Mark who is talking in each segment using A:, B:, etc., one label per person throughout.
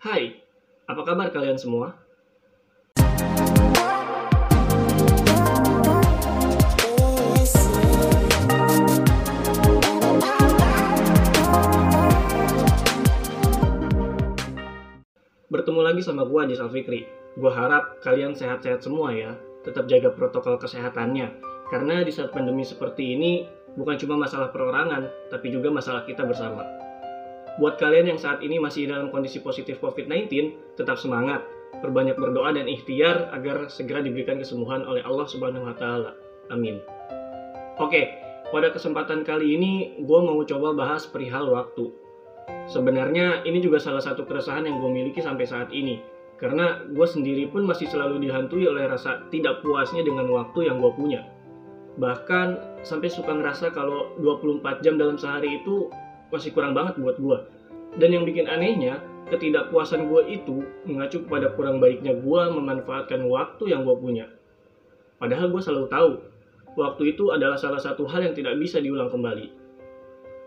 A: Hai, apa kabar kalian semua? Bertemu lagi sama gua di Salfikri. Gua harap kalian sehat-sehat semua ya. Tetap jaga protokol kesehatannya. Karena di saat pandemi seperti ini, bukan cuma masalah perorangan, tapi juga masalah kita bersama. Buat kalian yang saat ini masih dalam kondisi positif COVID-19, tetap semangat, perbanyak berdoa dan ikhtiar agar segera diberikan kesembuhan oleh Allah Subhanahu wa taala. Amin. Oke, pada kesempatan kali ini gue mau coba bahas perihal waktu. Sebenarnya ini juga salah satu keresahan yang gue miliki sampai saat ini. Karena gue sendiri pun masih selalu dihantui oleh rasa tidak puasnya dengan waktu yang gue punya. Bahkan sampai suka ngerasa kalau 24 jam dalam sehari itu masih kurang banget buat gue. Dan yang bikin anehnya, ketidakpuasan gue itu mengacu kepada kurang baiknya gue memanfaatkan waktu yang gue punya. Padahal gue selalu tahu, waktu itu adalah salah satu hal yang tidak bisa diulang kembali.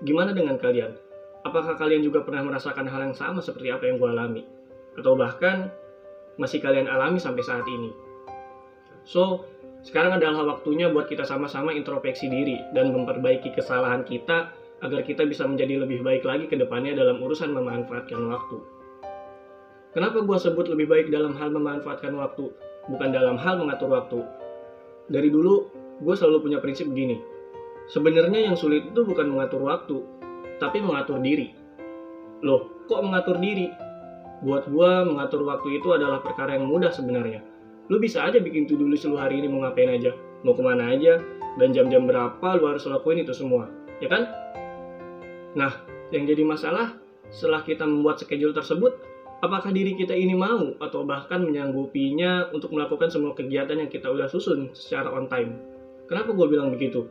A: Gimana dengan kalian? Apakah kalian juga pernah merasakan hal yang sama seperti apa yang gue alami? Atau bahkan masih kalian alami sampai saat ini? So, sekarang adalah waktunya buat kita sama-sama introspeksi diri dan memperbaiki kesalahan kita agar kita bisa menjadi lebih baik lagi ke depannya dalam urusan memanfaatkan waktu. Kenapa gue sebut lebih baik dalam hal memanfaatkan waktu, bukan dalam hal mengatur waktu? Dari dulu, gue selalu punya prinsip begini. Sebenarnya yang sulit itu bukan mengatur waktu, tapi mengatur diri. Loh, kok mengatur diri? Buat gue, mengatur waktu itu adalah perkara yang mudah sebenarnya. Lu bisa aja bikin to-do list lu hari ini mau ngapain aja, mau ke mana aja, dan jam-jam berapa lu harus lakuin itu semua. Ya kan? Nah, yang jadi masalah setelah kita membuat schedule tersebut, apakah diri kita ini mau atau bahkan menyanggupinya untuk melakukan semua kegiatan yang kita udah susun secara on time? Kenapa gue bilang begitu?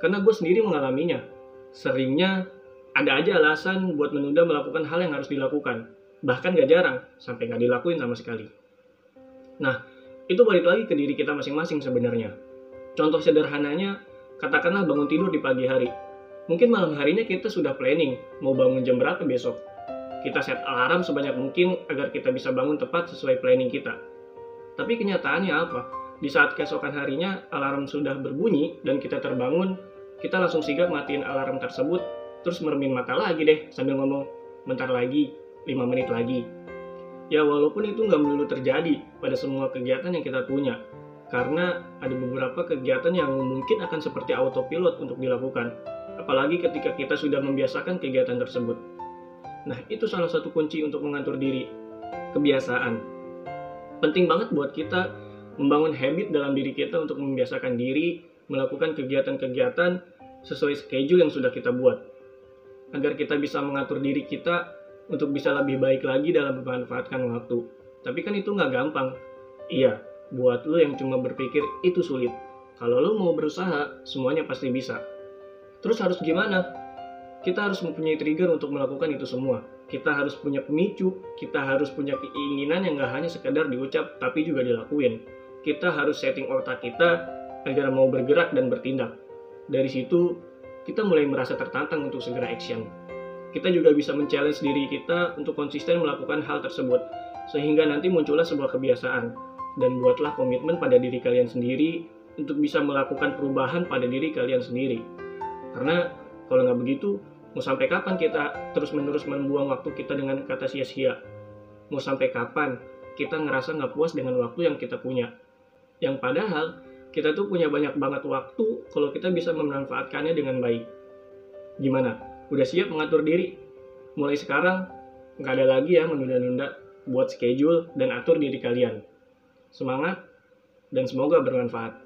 A: Karena gue sendiri mengalaminya. Seringnya ada aja alasan buat menunda melakukan hal yang harus dilakukan. Bahkan gak jarang, sampai gak dilakuin sama sekali. Nah, itu balik lagi ke diri kita masing-masing sebenarnya. Contoh sederhananya, katakanlah bangun tidur di pagi hari Mungkin malam harinya kita sudah planning mau bangun jam berapa besok. Kita set alarm sebanyak mungkin agar kita bisa bangun tepat sesuai planning kita. Tapi kenyataannya apa? Di saat keesokan harinya alarm sudah berbunyi dan kita terbangun, kita langsung sigap matiin alarm tersebut, terus mermin mata lagi deh sambil ngomong, bentar lagi, 5 menit lagi. Ya walaupun itu nggak melulu terjadi pada semua kegiatan yang kita punya, karena ada beberapa kegiatan yang mungkin akan seperti autopilot untuk dilakukan, apalagi ketika kita sudah membiasakan kegiatan tersebut. Nah, itu salah satu kunci untuk mengatur diri, kebiasaan. Penting banget buat kita membangun habit dalam diri kita untuk membiasakan diri melakukan kegiatan-kegiatan sesuai schedule yang sudah kita buat. Agar kita bisa mengatur diri kita untuk bisa lebih baik lagi dalam memanfaatkan waktu. Tapi kan itu nggak gampang. Iya, buat lo yang cuma berpikir itu sulit. Kalau lo mau berusaha, semuanya pasti bisa. Terus harus gimana? Kita harus mempunyai trigger untuk melakukan itu semua. Kita harus punya pemicu, kita harus punya keinginan yang gak hanya sekedar diucap tapi juga dilakuin. Kita harus setting otak kita agar mau bergerak dan bertindak. Dari situ, kita mulai merasa tertantang untuk segera action. Kita juga bisa men-challenge diri kita untuk konsisten melakukan hal tersebut, sehingga nanti muncullah sebuah kebiasaan. Dan buatlah komitmen pada diri kalian sendiri untuk bisa melakukan perubahan pada diri kalian sendiri. Karena kalau nggak begitu, mau sampai kapan kita terus-menerus membuang waktu kita dengan kata sia-sia? Mau sampai kapan kita ngerasa nggak puas dengan waktu yang kita punya? Yang padahal kita tuh punya banyak banget waktu kalau kita bisa memanfaatkannya dengan baik. Gimana? Udah siap mengatur diri? Mulai sekarang, nggak ada lagi ya menunda-nunda buat schedule dan atur diri kalian. Semangat, dan semoga bermanfaat.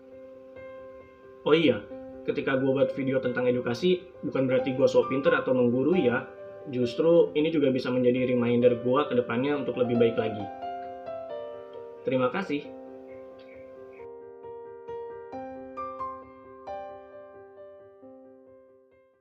A: Oh iya, ketika gue buat video tentang edukasi, bukan berarti gue sok pinter atau menggurui ya. Justru ini juga bisa menjadi reminder gue ke depannya untuk lebih baik lagi. Terima kasih.